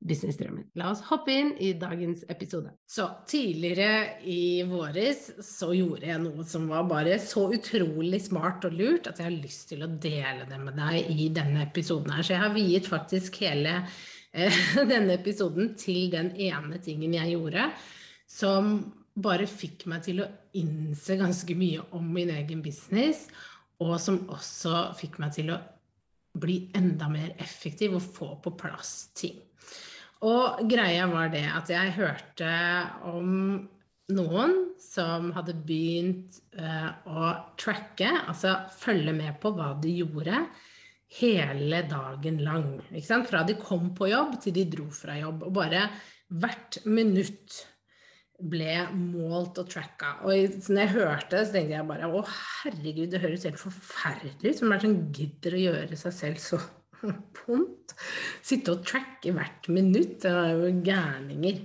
businessdrømmen. La oss hoppe inn i dagens episode. Så tidligere i våres så gjorde jeg noe som var bare så utrolig smart og lurt at jeg har lyst til å dele det med deg i denne episoden her. Så jeg har viet faktisk hele eh, denne episoden til den ene tingen jeg gjorde som bare fikk meg til å innse ganske mye om min egen business, og som også fikk meg til å bli enda mer effektiv og få på plass ting. Og greia var det at jeg hørte om noen som hadde begynt uh, å tracke, altså følge med på hva de gjorde, hele dagen lang. Fra de kom på jobb til de dro fra jobb. Og bare hvert minutt ble målt og tracka. Og når jeg hørte det, så tenkte jeg bare å herregud, det høres helt forferdelig ut. Hvem er det som gidder å gjøre seg selv så vondt? Sitte og tracke hvert minutt. Det er jo gærninger.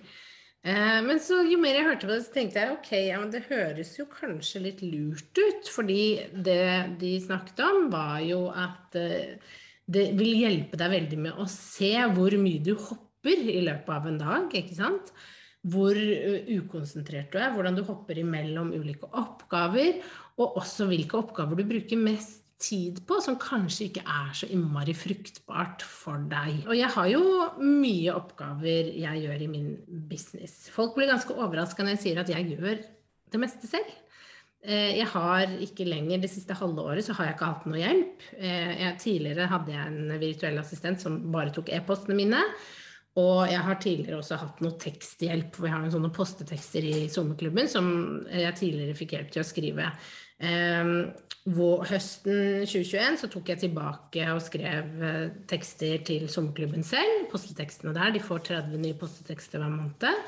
Eh, men så jo mer jeg hørte på det, så tenkte jeg ok, ja, det høres jo kanskje litt lurt ut. Fordi det de snakket om, var jo at eh, det vil hjelpe deg veldig med å se hvor mye du hopper i løpet av en dag. ikke sant? hvor ukonsentrert du er, hvordan du hopper imellom ulike oppgaver, og også hvilke oppgaver du bruker mest tid på som kanskje ikke er så innmari fruktbart for deg. Og jeg har jo mye oppgaver jeg gjør i min business. Folk blir ganske overraska når jeg sier at jeg gjør det meste selv. Eh, jeg har ikke lenger, Det siste halve året så har jeg ikke hatt noe hjelp. Eh, jeg, tidligere hadde jeg en virtuell assistent som bare tok e-postene mine. Og jeg har tidligere også hatt noe teksthjelp, for vi har noen sånne postetekster i sommerklubben som jeg tidligere fikk hjelp til å skrive. Hvor, høsten 2021 så tok jeg tilbake og skrev uh, tekster til sommerklubben selv. Postetekstene der. De får 30 nye postetekster hver måned.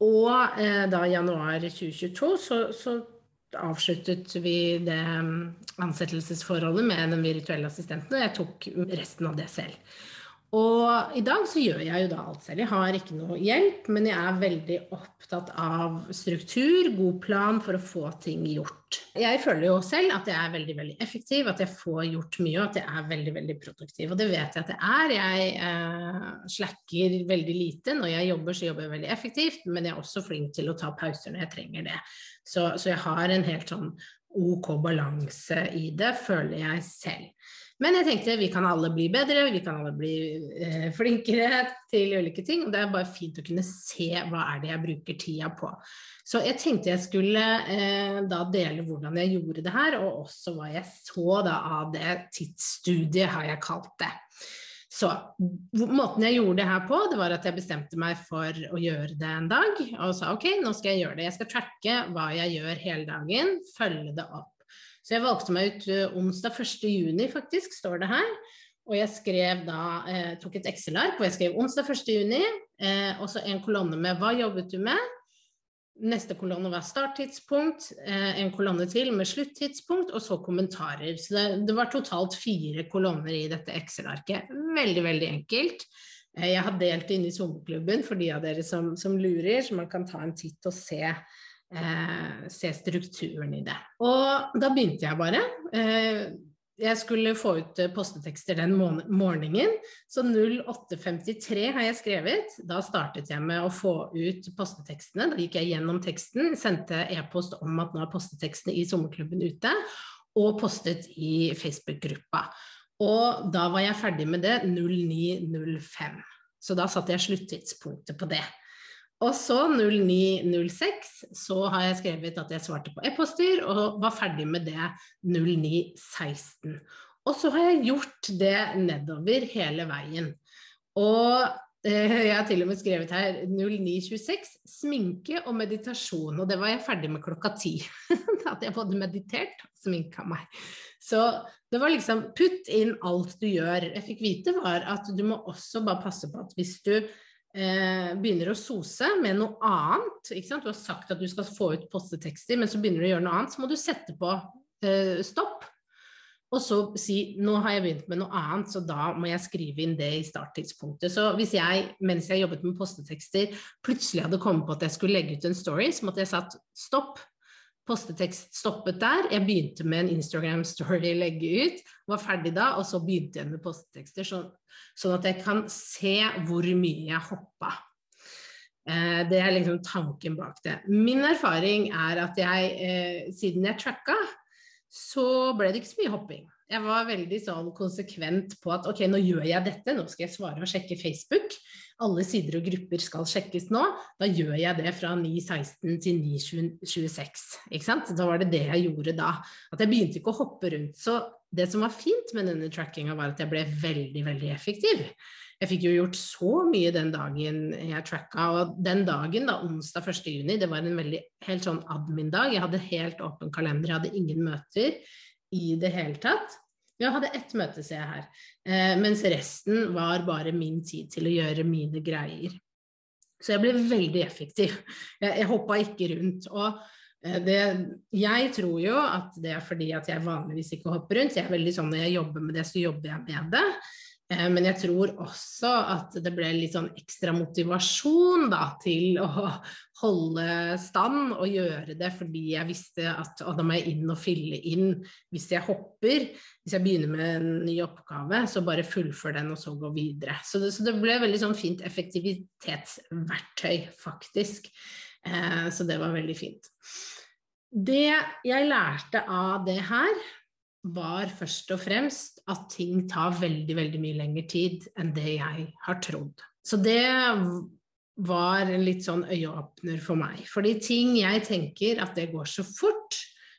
Og eh, da i januar 2022 så, så avsluttet vi det um, ansettelsesforholdet med den virtuelle assistenten, og jeg tok resten av det selv. Og i dag så gjør jeg jo da alt selv. Jeg har ikke noe hjelp, men jeg er veldig opptatt av struktur, god plan for å få ting gjort. Jeg føler jo selv at jeg er veldig veldig effektiv, at jeg får gjort mye, og at jeg er veldig veldig produktiv. Og det vet jeg at jeg er. Jeg eh, slacker veldig lite. Når jeg jobber, så jobber jeg veldig effektivt, men jeg er også flink til å ta pauser når jeg trenger det. Så, så jeg har en helt sånn ok balanse i det, føler jeg selv. Men jeg tenkte vi kan alle bli bedre, vi kan alle bli eh, flinkere til ulike ting. Og det er bare fint å kunne se hva er det jeg bruker tida på. Så jeg tenkte jeg skulle eh, da dele hvordan jeg gjorde det her, og også hva jeg så da av det tidsstudiet, har jeg kalt det. Så måten jeg gjorde det her på, det var at jeg bestemte meg for å gjøre det en dag. Og sa ok, nå skal jeg gjøre det. Jeg skal tracke hva jeg gjør hele dagen, følge det opp. Så jeg valgte meg ut uh, onsdag 1.6, faktisk, står det her. Og jeg skrev da, eh, tok et Excel-ark hvor jeg skrev onsdag 1.6, eh, og så en kolonne med 'hva jobbet du med'? Neste kolonne var starttidspunkt, eh, en kolonne til med sluttidspunkt, og så kommentarer. Så det, det var totalt fire kolonner i dette Excel-arket. Veldig, veldig enkelt. Eh, jeg har delt det inn i sommerklubben for de av dere som, som lurer, så man kan ta en titt og se eh, se strukturen i det. Og da begynte jeg bare. Eh, jeg skulle få ut eh, postetekster den morgenen, så 08.53 har jeg skrevet. Da startet jeg med å få ut postetekstene. Da gikk jeg gjennom teksten, sendte e-post om at nå er postetekstene i sommerklubben ute, og postet i Facebook-gruppa. Og da var jeg ferdig med det 09.05. Så da satte jeg sluttidspunktet på det. Og så 0906 så har jeg skrevet at jeg svarte på e-poster, og var ferdig med det 0916. Og så har jeg gjort det nedover hele veien. Og eh, jeg har til og med skrevet her 0926 sminke og meditasjon, og det var jeg ferdig med klokka ti. hadde jeg både meditert og sminka meg. Så det var liksom putt inn alt du gjør. Jeg fikk vite var at du må også bare passe på at hvis du eh, begynner å sose med noe annet, du har sagt at du skal få ut postetekster, men så begynner du å gjøre noe annet, så må du sette på eh, stopp. Og så si nå har jeg begynt med noe annet, så da må jeg skrive inn det i starttidspunktet. Så hvis jeg, mens jeg jobbet med postetekster, plutselig hadde kommet på at jeg skulle legge ut en story, så måtte jeg satt stopp, postetekst stoppet der. Jeg begynte med en Instagram-story legge ut, var ferdig da, og så begynte jeg med postetekster. Så, sånn at jeg kan se hvor mye jeg hoppa. Eh, det er liksom tanken bak det. Min erfaring er at jeg, eh, siden jeg tracka, så ble det ikke så mye hopping. Jeg var veldig sånn konsekvent på at ok, nå gjør jeg dette, nå skal jeg svare og sjekke Facebook alle sider og grupper skal sjekkes nå, da gjør jeg det fra 9.16 til 9.26. Ikke sant? Da var det det jeg gjorde da. At jeg begynte ikke å hoppe rundt. Så det som var fint med denne trackinga, var at jeg ble veldig, veldig effektiv. Jeg fikk jo gjort så mye den dagen jeg tracka, og den dagen, da, onsdag 1.6, det var en veldig helt sånn admin-dag. Jeg hadde helt åpen kalender, jeg hadde ingen møter i det hele tatt. Jeg hadde ett møte, ser jeg her, eh, mens resten var bare min tid til å gjøre mine greier. Så jeg ble veldig effektiv. Jeg, jeg hoppa ikke rundt. Og eh, det, jeg tror jo at det er fordi at jeg vanligvis ikke hopper rundt. Jeg er veldig sånn Når jeg jobber med det, så jobber jeg med det. Eh, men jeg tror også at det ble litt sånn ekstra motivasjon da, til å holde stand og gjøre det fordi jeg visste at da må jeg inn og fylle inn hvis jeg hopper. Hvis jeg begynner med en ny oppgave, så bare fullfør den og så gå videre. Så det, så det ble veldig sånn fint effektivitetsverktøy, faktisk. Eh, så det var veldig fint. Det jeg lærte av det her, var først og fremst at ting tar veldig, veldig mye lengre tid enn det jeg har trodd. Så det var en litt sånn øyeåpner for meg. Fordi ting jeg tenker at det går så fort,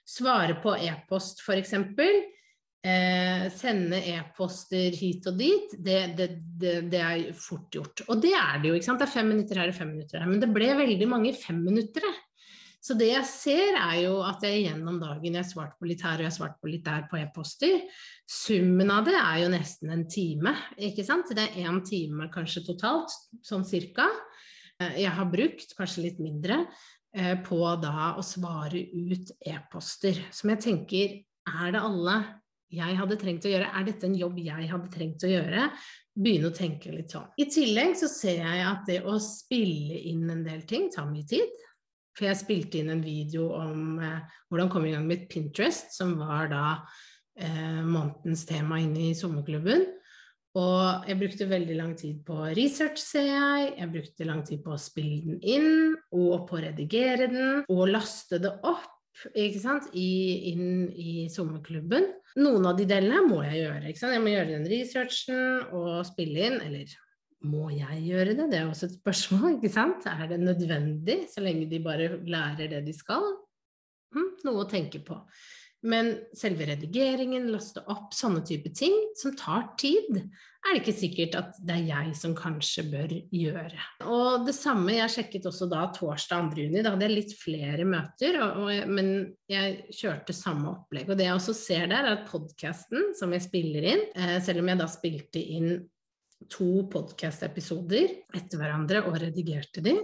svare på e-post f.eks., eh, sende e-poster hit og dit, det, det, det, det, er fort gjort. Og det er det jo, ikke sant. Det er fem minutter her og fem minutter her. Men det ble veldig mange femminuttere. Så det jeg ser, er jo at jeg gjennom dagen jeg har svart på litt her og jeg har svart på litt der på e-poster. Summen av det er jo nesten en time, ikke sant. Det er én time kanskje totalt, sånn cirka. Eh, jeg har brukt kanskje litt mindre eh, på da å svare ut e-poster. Som jeg tenker, er det alle jeg hadde trengt å gjøre? Er dette en jobb jeg hadde trengt å gjøre? Begynne å tenke litt sånn. I tillegg så ser jeg at det å spille inn en del ting tar mye tid. For jeg spilte inn en video om eh, hvordan komme i gang med Pinterest, som var da eh, månedens tema inne i sommerklubben. Og jeg brukte veldig lang tid på research, ser jeg. Jeg brukte lang tid på å spille den inn, og på å redigere den, og laste det opp. Ikke sant? I, inn i sommerklubben. Noen av de delene må jeg gjøre. Ikke sant? Jeg må gjøre den researchen og spille inn, eller må jeg gjøre det? Det er også et spørsmål, ikke sant? Er det nødvendig, så lenge de bare lærer det de skal? Hm, noe å tenke på. Men selve redigeringen, laste opp, sånne type ting som tar tid, er det ikke sikkert at det er jeg som kanskje bør gjøre. Og det samme, jeg sjekket også da torsdag 2. juni, da hadde jeg litt flere møter, og, og, men jeg kjørte samme opplegg. Og det jeg også ser der, er at podkasten som jeg spiller inn, eh, selv om jeg da spilte inn to podkast-episoder etter hverandre og redigerte de,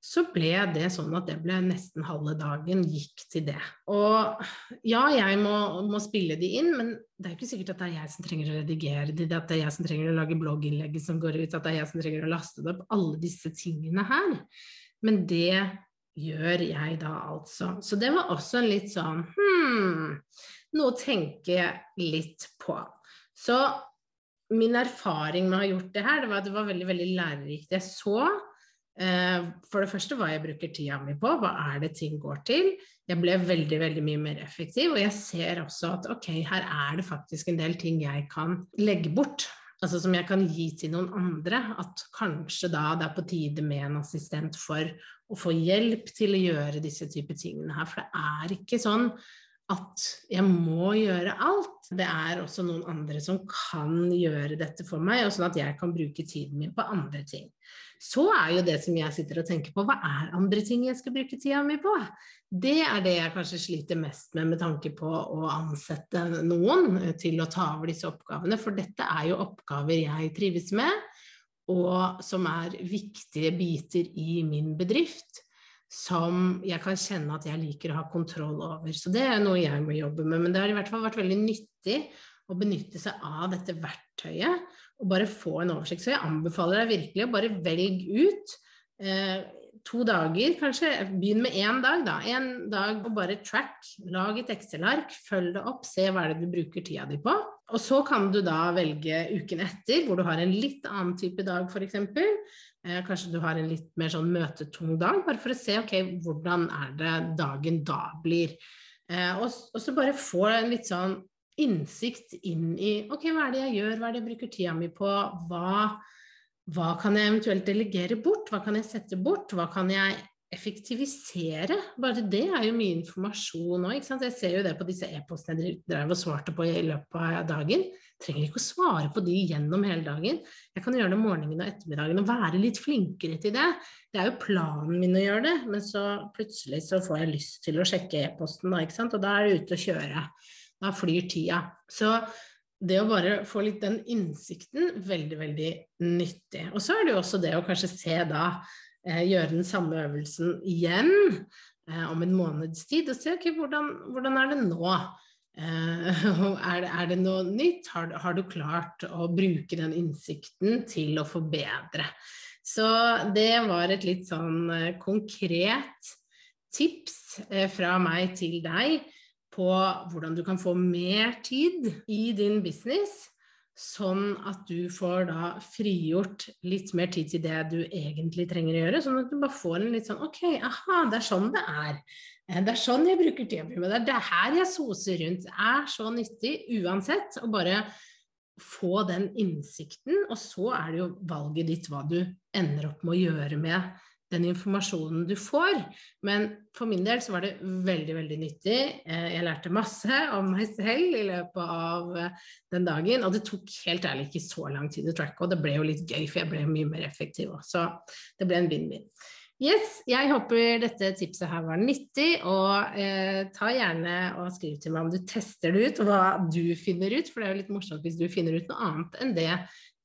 så ble det sånn at det ble nesten halve dagen gikk til det. Og ja, jeg må, må spille de inn, men det er jo ikke sikkert at det er jeg som trenger å redigere de, at det er jeg som trenger å lage blogginnlegget som går ut, at det er jeg som trenger å laste det opp. Alle disse tingene her. Men det gjør jeg da altså. Så det var også litt sånn hm, noe å tenke litt på. Så min erfaring med å ha gjort det her, det var at det var veldig, veldig lærerikt. Jeg så eh, for det første hva jeg bruker tida mi på, hva er det ting går til. Jeg ble veldig, veldig mye mer effektiv, og jeg ser også at ok, her er det faktisk en del ting jeg kan legge bort. altså som jeg kan gi til noen andre. At kanskje da det er på tide med en assistent for å få hjelp til å gjøre disse typer tingene her. For det er ikke sånn at jeg må gjøre alt. Det er også noen andre som kan gjøre dette for meg, og sånn at jeg kan bruke tiden min på andre ting. Så er jo det som jeg sitter og tenker på, hva er andre ting jeg skal bruke tida mi på? Det er det jeg kanskje sliter mest med med tanke på å ansette noen til å ta over disse oppgavene, for dette er jo oppgaver jeg trives med, og som er viktige biter i min bedrift som jeg kan kjenne at jeg liker å ha kontroll over. Så det er noe jeg må jobbe med. Men det har i hvert fall vært veldig nyttig å benytte seg av dette verktøyet og bare få en oversikt. Så jeg anbefaler deg virkelig å bare velge ut eh, to dager, kanskje. Begynn med én dag, da. Én dag og bare track. Lag et Excel-ark, følg det opp, se hva er det du bruker tida di på. Og så kan du da velge uken etter, hvor du har en litt annen type dag, f.eks. Eh, kanskje du har en litt mer sånn møtetung dag, bare for å se ok, hvordan er det dagen da blir. Eh, og, så bare få en litt sånn innsikt inn i ok, hva er det jeg gjør, hva er det jeg bruker tida mi på, hva, hva kan jeg eventuelt delegere bort, hva kan jeg sette bort, hva kan jeg effektivisere. Bare det er jo mye informasjon òg. Jeg ser jo det på disse e-postene jeg drev og svarte på i løpet av dagen. Jeg trenger ikke å svare på de gjennom hele dagen. Jeg kan gjøre det morgenen og ettermiddagen og være litt flinkere til det. Det er jo planen min å gjøre det, men så plutselig så får jeg lyst til å sjekke e-posten, da. Og da er det ute å kjøre. Da flyr tida. Så det å bare få litt den innsikten, veldig, veldig nyttig. Og så er det jo også det å kanskje se da gjøre den samme øvelsen igjen eh, om en måneds tid, og se okay, hvordan, hvordan er det nå? Eh, er, det, er, det, noe nytt? Har, har, du klart å bruke den innsikten til å forbedre? Så det var et litt sånn eh, konkret tips eh, fra meg til deg på hvordan du kan få mer tid i din business Sånn at du får da frigjort litt mer tid til det du egentlig trenger å gjøre. Sånn at du bare får en litt sånn Ok, aha, det er sånn det er. Eh, det er sånn jeg bruker tida mi. Det er her jeg soser rundt. Det er så nyttig uansett å bare få den innsikten. Og så er det jo valget ditt hva du ender opp med å gjøre med den informasjonen du får. Men for min del så var det veldig, veldig nyttig. Eh, jeg lærte masse om meg selv i løpet av eh, den dagen. Og det tok helt ærlig ikke så lang tid å tracke, og det ble jo litt gøy, for jeg ble mye mer effektiv òg. Så det ble en vinn-vinn. Yes, jeg håper dette tipset her var nyttig, og eh, ta gjerne og skriv til meg om du tester det ut, og hva du finner ut, for det er jo litt morsomt hvis du finner ut noe annet enn det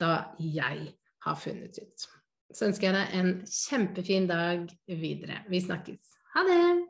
da jeg har funnet ut så ønsker jeg deg en kjempefin dag videre. Vi snakkes. Ha det!